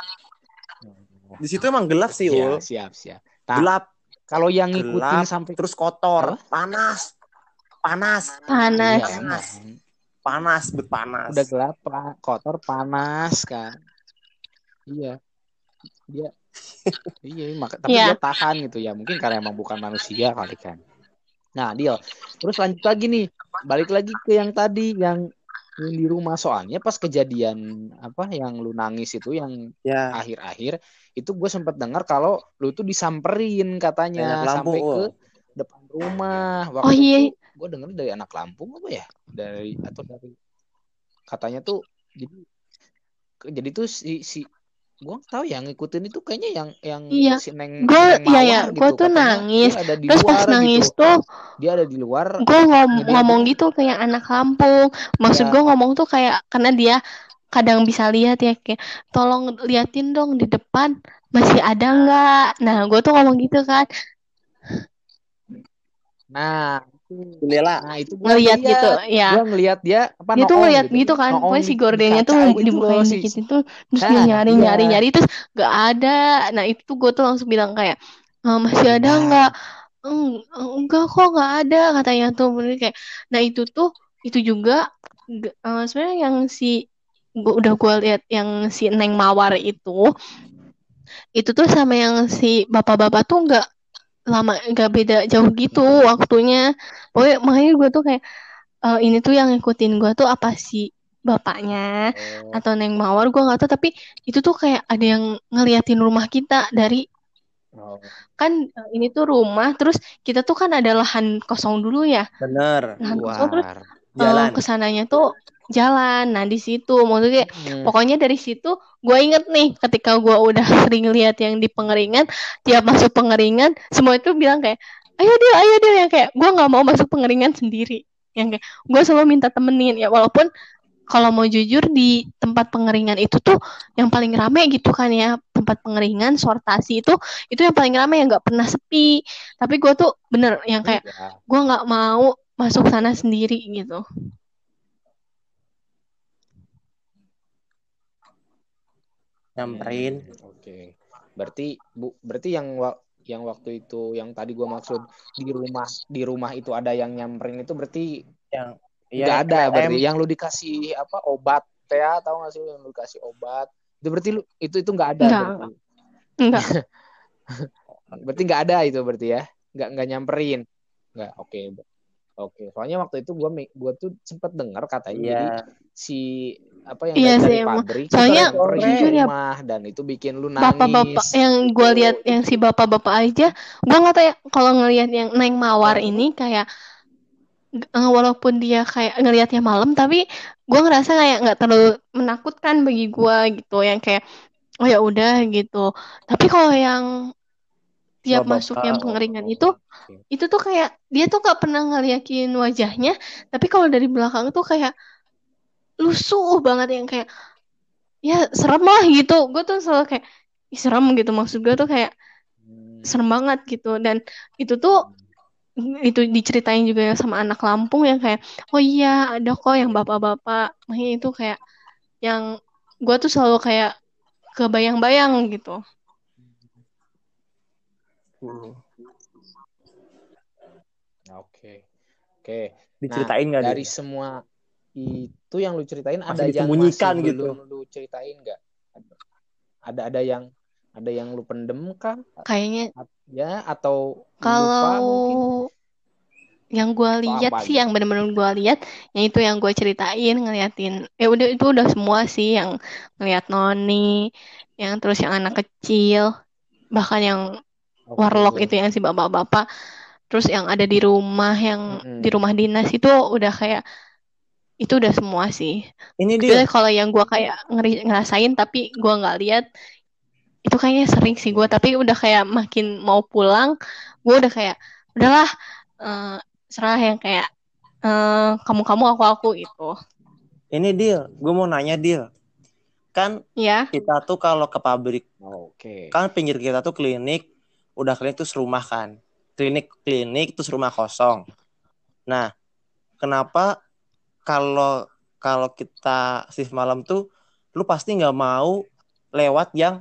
di situ emang gelap sih, Iya, Ul. siap, siap. Gelap, kalau yang ngikutin gelap, sampai terus kotor, Apa? panas. Panas, Panas. Iya, emang. panas, bet panas. Udah gelap, kotor, panas kan. Iya. Dia [laughs] Iya, maka, tapi Iya. dia tahan gitu ya. Mungkin karena emang bukan manusia kali kan. Nah, deal. Terus lanjut lagi nih. Balik lagi ke yang tadi yang yang di rumah soalnya pas kejadian apa yang lu nangis itu yang Ya, akhir-akhir itu gue sempat dengar kalau lu tuh disamperin katanya sampai ke depan rumah. Oh Waktu iya, itu gue denger dari anak Lampung apa ya? Dari atau dari katanya tuh jadi jadi tuh si si gua nggak tahu yang ngikutin itu kayaknya yang yang Iya. si Neng Gue iya ya, Mawar gue gitu. tuh Katanya nangis. ada di Terus pas luar nangis gitu. tuh Dia ada di luar. gue ngom Jadi ngomong gitu kayak anak kampung. Maksud ya gue ngomong tuh kayak karena dia kadang bisa lihat ya kayak tolong liatin dong di depan masih ada nggak. Nah gue tuh ngomong gitu kan nah Jendela. nah itu gua ngeliat gitu ya. gua ngeliat dia apa Dia tuh ngeliat gitu gitu kan. Pokoknya si di gordennya tuh gitu dibukain si dikit itu terus dia nah nyari iya nyari nyari terus nggak ada. Nah itu tuh gue tuh langsung bilang kayak "Eh, masih ada nah nggak? "Eng- enggak kok nggak ada katanya tuh bener kayak nah itu tuh itu juga eh, sebenarnya yang si gua, udah gue lihat yang si Neng Mawar itu itu tuh sama yang si bapak-bapak tuh nggak lama nggak beda jauh gitu waktunya. Pokoknya makanya gue tuh kayak eh, ini tuh yang ngikutin gue tuh apa sih? Bapaknya oh. atau Neng Mawar? Gue nggak tahu tapi itu tuh kayak ada yang ngeliatin rumah kita dari oh. kan eh, ini tuh rumah terus kita tuh kan ada lahan kosong dulu ya. Bener. lahan kosong terus luar eh, Jalan. ke sananya tuh jalan. Nah di situ. Maksudnya kayak Mm. pokoknya dari situ gue inget nih ketika gue udah [laughs] sering lihat yang di pengeringan tiap masuk pengeringan semua itu bilang kayak ayo dia ayo dia yang kayak gue nggak mau masuk pengeringan sendiri. Yang kayak gue selalu minta temenin. Ya walaupun kalau mau jujur di tempat pengeringan itu tuh yang paling rame gitu kan ya tempat pengeringan sortasi itu itu yang paling rame yang nggak pernah sepi. Tapi gue tuh bener yang kayak iya. gue nggak mau masuk sana sendiri gitu Nyamperin. Oke. Berarti Bu, berarti yang wa- yang waktu itu yang tadi gua maksud di rumah di rumah itu ada yang nyamperin itu berarti Yang nggak iya ada berarti MLM. yang lu dikasih apa obat ya tahu nggak sih yang lu dikasih obat itu berarti lu itu itu nggak ada Nggak, berarti? Enggak [laughs] berarti nggak ada itu berarti ya? Nggak nggak nyamperin? Nggak oke oke. Soalnya waktu itu gua mi- gua tuh sempet dengar katanya jadi si apa yang iya dari, sih pabrik soalnya jujur ya rumah dan itu bikin lu bapak-bapak nangis. yang gue lihat yang si bapak-bapak aja gue nggak tahu ya kalau ngelihat yang Neng Mawar ini kayak eh, walaupun dia kayak ngelihatnya malam tapi gue ngerasa kayak nggak terlalu menakutkan bagi gue gitu yang kayak oh ya udah gitu. Tapi kalau yang tiap masuk yang Bapak. pengeringan itu itu tuh kayak dia tuh nggak pernah ngeliatin wajahnya tapi kalau dari belakang tuh kayak lusuh banget yang kayak ya serem lah gitu gue tuh selalu kayak "Ih, serem gitu maksud gue tuh kayak Hmm. serem banget gitu dan itu tuh itu diceritain juga sama anak Lampung yang kayak oh iya ada kok yang bapak-bapak makanya itu kayak yang gue tuh selalu kayak kebayang-bayang gitu Hmm. Oke. Oke. Nah, Diceritain nggak dari dia? semua itu yang lu ceritain Masih ada yang masih gitu. belum lu ceritain nggak? Ada ada yang ada yang lu pendem kah? kayaknya Ya atau lu lupa mungkin? kalau yang gue lihat apa sih gitu? yang bener-bener gue lihat yang itu yang gue ceritain ngeliatin ya udah itu udah semua sih yang ngeliat Noni yang terus yang anak kecil bahkan yang warlock Oke. itu yang si bapak-bapak terus yang ada di rumah yang Mm-mm. di rumah dinas itu udah kayak itu udah semua sih Ini dia. Kalau yang gue kayak ngeri- ngerasain tapi gue nggak lihat itu kayaknya sering sih gue tapi udah kayak makin mau pulang gue udah kayak udahlah eh, serah yang kayak eh, kamu-kamu aku-aku gitu Ini deal. Gue mau nanya deal. Kan ya kita tuh kalau ke pabrik, Oke. kan pinggir kita tuh klinik, udah klinik terus rumah kan. Klinik klinik terus rumah kosong. Nah, kenapa kalau kalau kita shift malam tuh lu pasti nggak mau lewat yang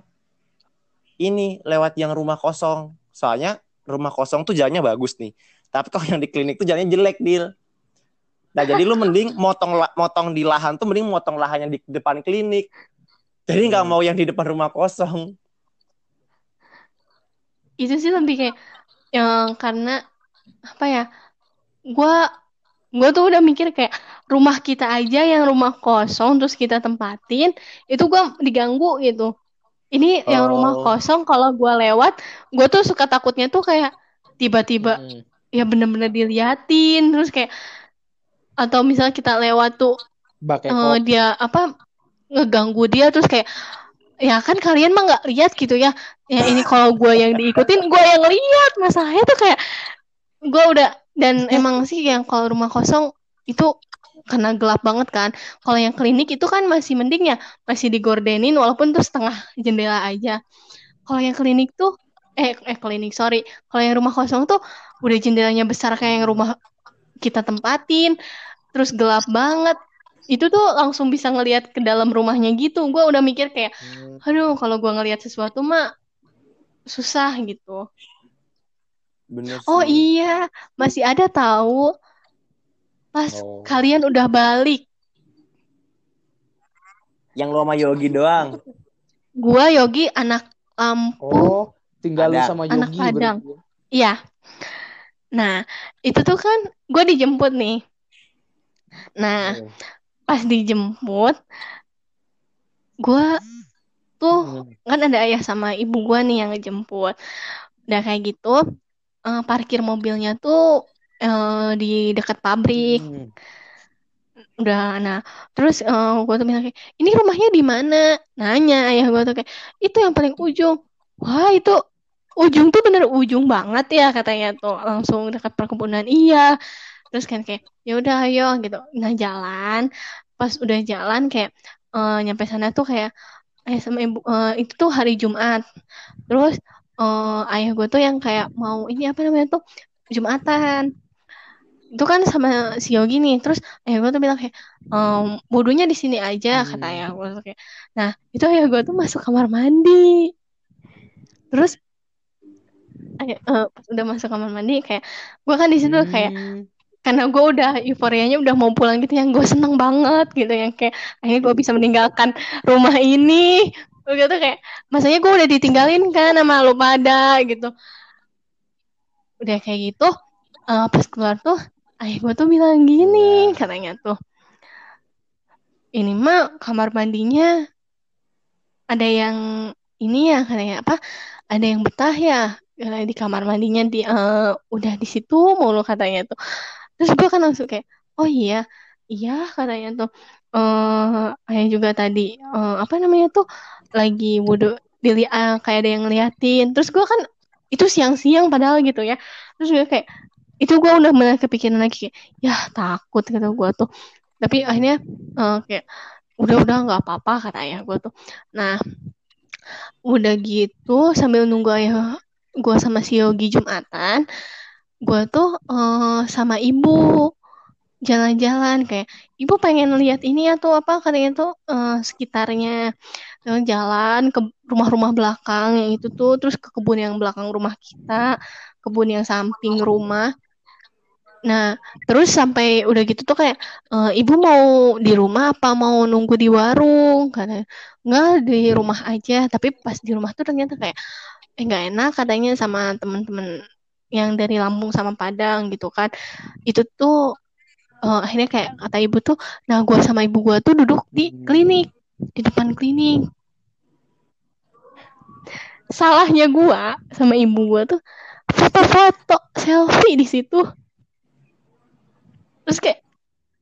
ini, lewat yang rumah kosong. Soalnya rumah kosong tuh jalannya bagus nih. Tapi kalau yang di klinik tuh jalannya jelek, Dil. Nah, jadi lu mending motong motong di lahan tuh mending motong lahannya di depan klinik. Jadi nggak Hmm. mau yang di depan rumah kosong. itu sih lebih kayak yang karena apa ya gue gue tuh udah mikir kayak rumah kita aja yang rumah kosong terus kita tempatin itu gue diganggu gitu ini yang rumah Oh. kosong kalau gue lewat gue tuh suka takutnya tuh kayak tiba-tiba Mm-mm. ya bener-bener diliatin terus kayak atau misalnya kita lewat tuh Eko. dia apa ngeganggu dia terus kayak ya kan kalian mah nggak lihat gitu ya ya ini kalau gue yang diikutin gue yang lihat masalahnya tuh kayak gue udah dan [laughs] emang sih yang kalau rumah kosong itu karena gelap banget kan. Kalau yang klinik itu kan masih mending ya masih digordenin walaupun tuh setengah jendela aja. Kalau yang klinik tuh eh eh klinik sorry. Kalau yang rumah kosong tuh udah jendelanya besar kayak yang rumah kita tempatin terus gelap banget. Itu tuh langsung bisa ngelihat ke dalam rumahnya gitu. Gue udah mikir kayak Hmm. aduh kalau gue ngelihat sesuatu mah susah gitu. Bener oh iya masih ada tahu pas Oh. kalian udah balik Yang lu sama Yogi doang. gue Yogi anak Lampung Oh, tinggal lu sama Anak Yogi Padang. berarti. Iya. Nah, itu tuh kan gue dijemput nih. Nah, Oh. pas dijemput, gue tuh Hmm. kan ada ayah sama ibu gue nih yang ngejemput. Udah kayak gitu, eh, parkir mobilnya tuh eh, di dekat pabrik. Hmm. Udah, nah, terus gue tuh bilang kayak, ini rumahnya di mana? Nanya ayah gue tuh kayak, itu yang paling ujung. Wah, itu ujung tuh bener ujung banget ya katanya tuh langsung dekat perkebunan iya terus kan kayak ya udah ayo gitu nah jalan pas udah jalan kayak eh, nyampe sana tuh kayak ayah sama ibu eh, itu tuh hari Jumat terus eh, ayah gue tuh yang kayak mau ini apa namanya tuh Jumatan itu kan sama si Yogi nih. Terus ayah gue tuh bilang kayak ehm, wudhunya di sini aja kata Hmm. ayah gue tuh kayak nah itu ayah gue tuh masuk kamar mandi. Terus ayah, eh, pas udah masuk kamar mandi kayak gue kan di situ kayak Hmm. karena gue udah euforianya udah mau pulang gitu yang gue seneng banget gitu yang kayak akhirnya gue bisa meninggalkan rumah ini. Begitu kayak masanya gue udah ditinggalin kan sama lu pada gitu. Udah kayak gitu eh, pas keluar tuh ayah gue tuh bilang gini Iya. katanya tuh. Ini mah kamar mandinya ada yang ini ya katanya apa ada yang betah ya. Katanya di kamar mandinya di eh, udah di situ mulu katanya tuh. Terus gue kan langsung kayak oh iya iya katanya tuh. Eh ayah juga tadi eh, apa namanya tuh lagi wudhu dili ah, kayak ada yang ngeliatin. Terus gue kan itu siang-siang padahal gitu ya. Terus gue kayak itu gue udah mulai kepikiran lagi kayak ya takut kata gue tuh. Tapi akhirnya eh, kayak udah udah nggak apa-apa kata ayah gue tuh. Nah udah gitu sambil nunggu ayah gue sama si Yogi Jumatan gue tuh eh, sama ibu jalan-jalan kayak ibu pengen lihat ini atau apa? katanya tuh eh, sekitarnya. Jalan ke rumah-rumah belakang yang itu tuh terus ke kebun yang belakang rumah kita kebun yang samping rumah nah terus sampai udah gitu tuh kayak "Eh, ibu mau di rumah apa mau nunggu di warung? Katanya nggak di rumah aja. Tapi pas di rumah tuh ternyata kayak eh nggak enak katanya sama temen-temen yang dari Lampung sama Padang gitu kan. Itu tuh eh, akhirnya kayak kata ibu tuh nah gua sama ibu gua tuh duduk di klinik di depan klinik. Salahnya gua sama ibu gua tuh foto-foto selfie di situ terus kayak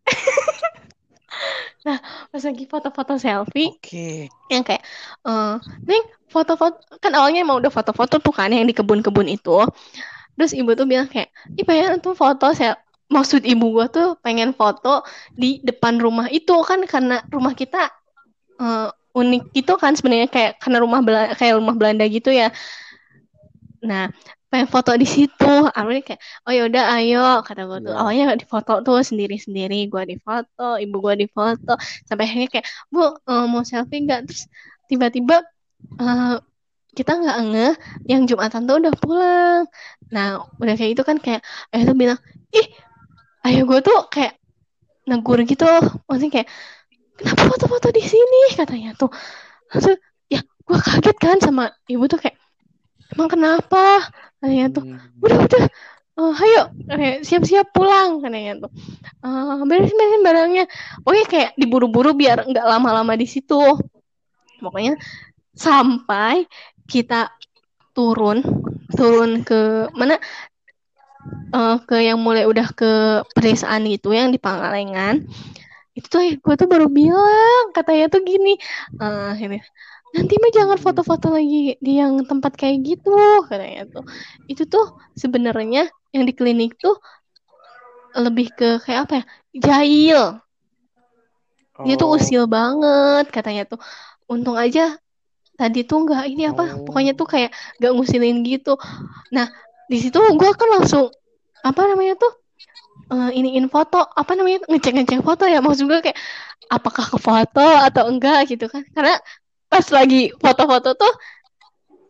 [laughs] nah pas lagi foto-foto selfie Oke. yang kayak eh neng foto-foto kan awalnya emang udah foto-foto tuh kan yang di kebun-kebun itu terus ibu tuh bilang kayak ih pengen tuh foto sel maksud ibu gua tuh pengen foto di depan rumah itu kan karena rumah kita eh, unik gitu kan sebenarnya kayak karena rumah Bela- kayak rumah Belanda gitu ya nah pengen foto di situ. Awalnya kayak oh yaudah ayo kata gue tuh. Iya. awalnya difoto tuh sendiri-sendiri gua difoto ibu gua difoto sampai akhirnya kayak bu eh, mau selfie nggak? Terus tiba-tiba eh, kita nggak ngeh yang jumatan tuh udah pulang. Nah udah kayak gitu kan kayak ayah tuh bilang ih ayah gue tuh kayak negur gitu. Maksudnya kayak kenapa foto-foto di sini? katanya tuh. Terus ya gue kaget kan sama ibu tuh kayak emang kenapa? Katanya tuh. Hmm. udah udah. Eh, ayo. Siap-siap pulang katanya tuh. Eh, beresin beresin barangnya. Oke kayak diburu-buru biar nggak lama-lama di situ. Pokoknya sampai kita turun turun ke mana? Eh, ke yang mulai udah ke pedesaan itu yang di Pangalengan. Itu tuh gue tuh baru bilang katanya tuh gini. Eh ini nanti mah jangan foto-foto lagi di yang tempat kayak gitu katanya tuh. Itu tuh sebenarnya yang di klinik tuh lebih ke kayak apa ya? Jahil. Dia tuh Oh. usil banget katanya tuh. Untung aja tadi tuh nggak ini apa Oh. pokoknya tuh kayak nggak ngusilin gitu. Nah di situ gue kan langsung apa namanya tuh eh, iniin foto apa namanya ngecek ngecek foto ya. Maksud gue kayak apakah ke foto atau enggak gitu kan. Karena pas lagi foto-foto tuh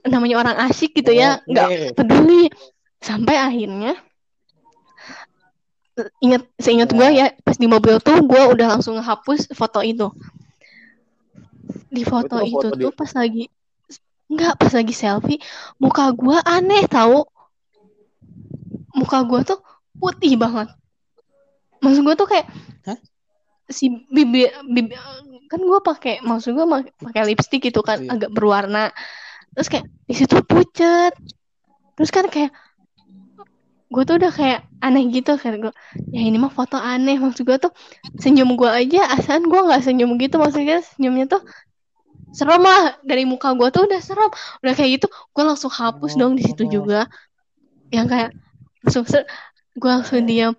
namanya orang asik gitu ya nggak peduli sampai akhirnya ingat seingat gue ya pas di mobil tuh gue udah langsung ngehapus foto itu di foto Itu itu foto tuh dia. pas lagi nggak pas lagi selfie muka gue aneh tahu muka gue tuh putih banget maksud gue tuh kayak Hah? si bibir bibir kan gue pakai maksud gue pakai lipstick gitu kan Iya. agak berwarna. Terus kayak di situ pucet. Terus kan kayak gue tuh udah kayak aneh gitu kayak gue ya ini mah foto aneh. Maksud gue tuh senyum gue aja asan gue nggak senyum gitu. Maksudnya senyumnya tuh serem lah dari muka gue tuh udah serem. Udah kayak gitu gue langsung hapus dong di situ Oh. juga. Yang kayak langsung gue langsung diam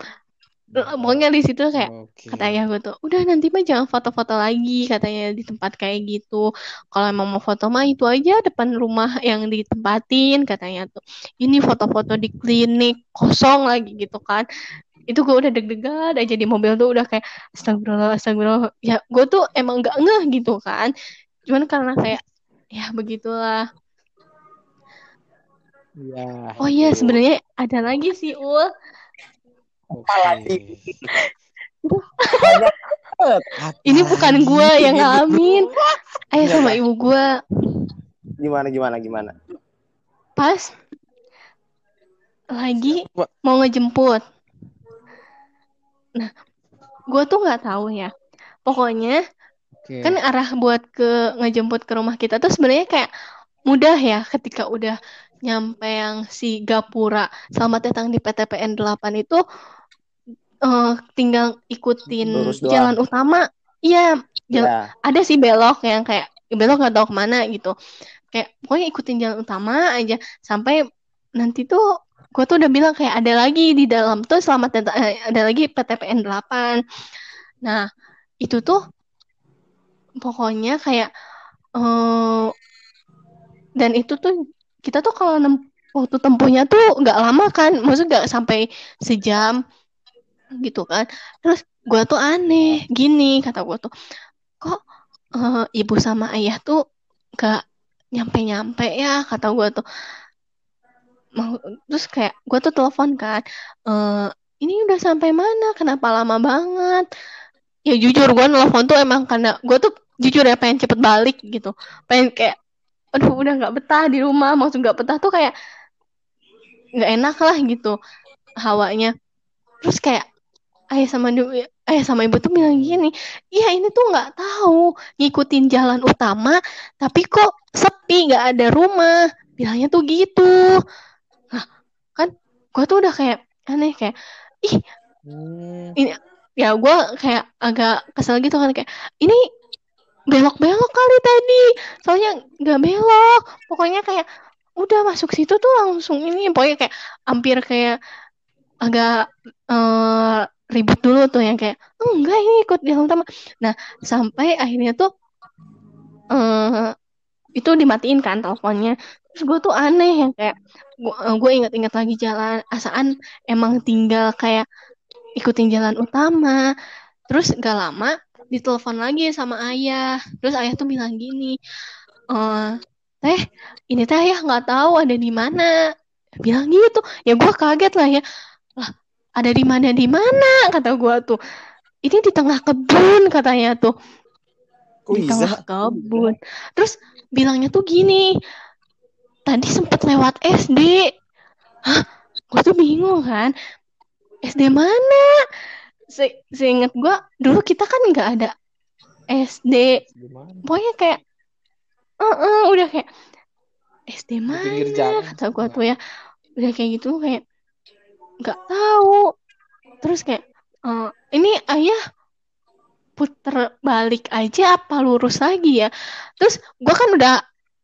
pokoknya di situ kayak Oke. kata ayah gue tuh udah nanti mah jangan foto-foto lagi katanya di tempat kayak gitu kalau emang mau foto mah itu aja depan rumah yang ditempatin katanya tuh ini foto-foto di klinik kosong lagi gitu kan itu gue udah deg-degan aja di mobil tuh udah kayak astagfirullah astagfirullah ya gue tuh emang gak ngeh gitu kan cuman karena kayak ya begitulah Ya. oh iya Aduh. sebenarnya ada lagi sih ul Banyak banget. ini bukan gue yang ngalamin ayah Iya, sama Kak. ibu gue Gimana gimana gimana? pas lagi mau ngejemput. Nah, gue tuh nggak tahu ya. Pokoknya Oke. kan arah buat ke ngejemput ke rumah kita tuh sebenarnya kayak mudah ya ketika udah nyampe yang si Gapura selamat datang di PTPN 8 itu eh, tinggal ikutin Lurus doang. jalan utama. Iya, Ya. ada sih belok yang kayak belok nggak tahu ke mana gitu kayak pokoknya ikutin jalan utama aja sampai nanti tuh gue tuh udah bilang kayak ada lagi di dalam tuh selamat datang eh, ada lagi PTPN 8 nah itu tuh pokoknya kayak eh dan itu tuh kita tuh kalau waktu tempuhnya tuh nggak lama kan maksudnya nggak sampai sejam gitu kan. Terus gue tuh aneh gini kata gue tuh kok eh, ibu sama ayah tuh gak nyampe-nyampe ya? Kata gue tuh. Terus kayak gue tuh telepon kan eh ini udah sampai mana? Kenapa lama banget? Ya jujur gue nelfon tuh emang karena gue tuh jujur ya pengen cepet balik gitu. Pengen kayak aduh udah nggak betah di rumah. Maksud nggak betah tuh kayak nggak enak lah gitu hawanya. Terus kayak ayah sama ibu ayah sama ibu tuh bilang gini iya ini tuh nggak tahu ngikutin jalan utama tapi kok sepi nggak ada rumah. Bilangnya tuh gitu. Nah kan gue tuh udah kayak aneh kayak ih Hmm. ya gue kayak agak kesel gitu kan kayak ini belok-belok kali tadi soalnya nggak belok. Pokoknya kayak udah masuk situ tuh langsung ini pokoknya kayak hampir kayak agak eh, ribut dulu tuh yang kayak enggak ini ikut jalan utama nah sampai akhirnya tuh eh itu dimatiin kan teleponnya. Terus gue tuh aneh yang kayak gue ingat-ingat lagi jalan asaan emang tinggal kayak ikutin jalan utama. Terus gak lama ditelepon lagi sama ayah. Terus ayah tuh bilang gini eh teh ini teh ayah nggak tahu ada di mana. Bilang gitu. Ya gue kaget lah ya ada di mana di mana? Kata gue tuh. Ini di tengah kebun katanya tuh. Kok di bisa? tengah kebun. Terus bilangnya tuh gini. Tadi sempet lewat SD hah? Gue tuh bingung kan. SD mana? Se seingat gue dulu kita kan nggak ada SD Gimana? pokoknya kayak eh udah kayak SD mana? kata gue tuh ya. Udah kayak gitu kayak nggak tahu. Terus kayak eh, ini ayah puter balik aja apa lurus lagi ya? Terus gue kan udah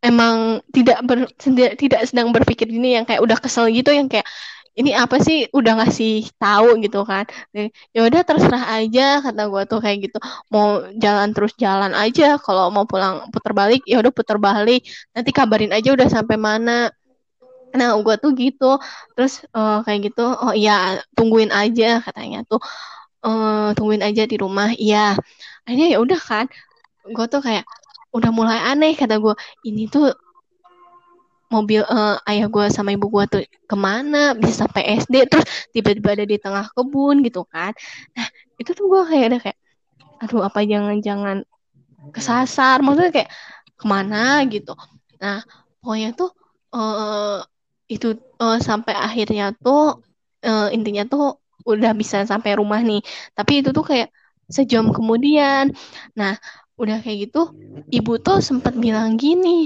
emang tidak ber, tidak, sedang berpikir ini yang kayak udah kesel gitu yang kayak ini apa sih? Udah ngasih tahu gitu kan. Ya udah terserah aja kata gue tuh kayak gitu. Mau jalan terus jalan aja kalau mau pulang putar balik ya udah putar balik. Nanti kabarin aja udah sampai mana nah gue tuh gitu. Terus uh, kayak gitu oh iya tungguin aja katanya tuh. Uh, tungguin aja di rumah. Iya. Akhirnya ya udah kan gue tuh kayak udah mulai aneh kata gue ini tuh mobil uh, ayah gue sama ibu gue tuh ke mana? Bisa sampai SD terus tiba-tiba ada di tengah kebun gitu kan. Nah itu tuh gue kayak ada kayak aduh apa jangan-jangan kesasar? Maksudnya kayak ke mana? gitu. Nah pokoknya tuh uh, itu uh, sampai akhirnya tuh uh, intinya tuh udah bisa sampai rumah nih. Tapi itu tuh kayak sejam kemudian. Nah udah kayak gitu ibu tuh sempat bilang gini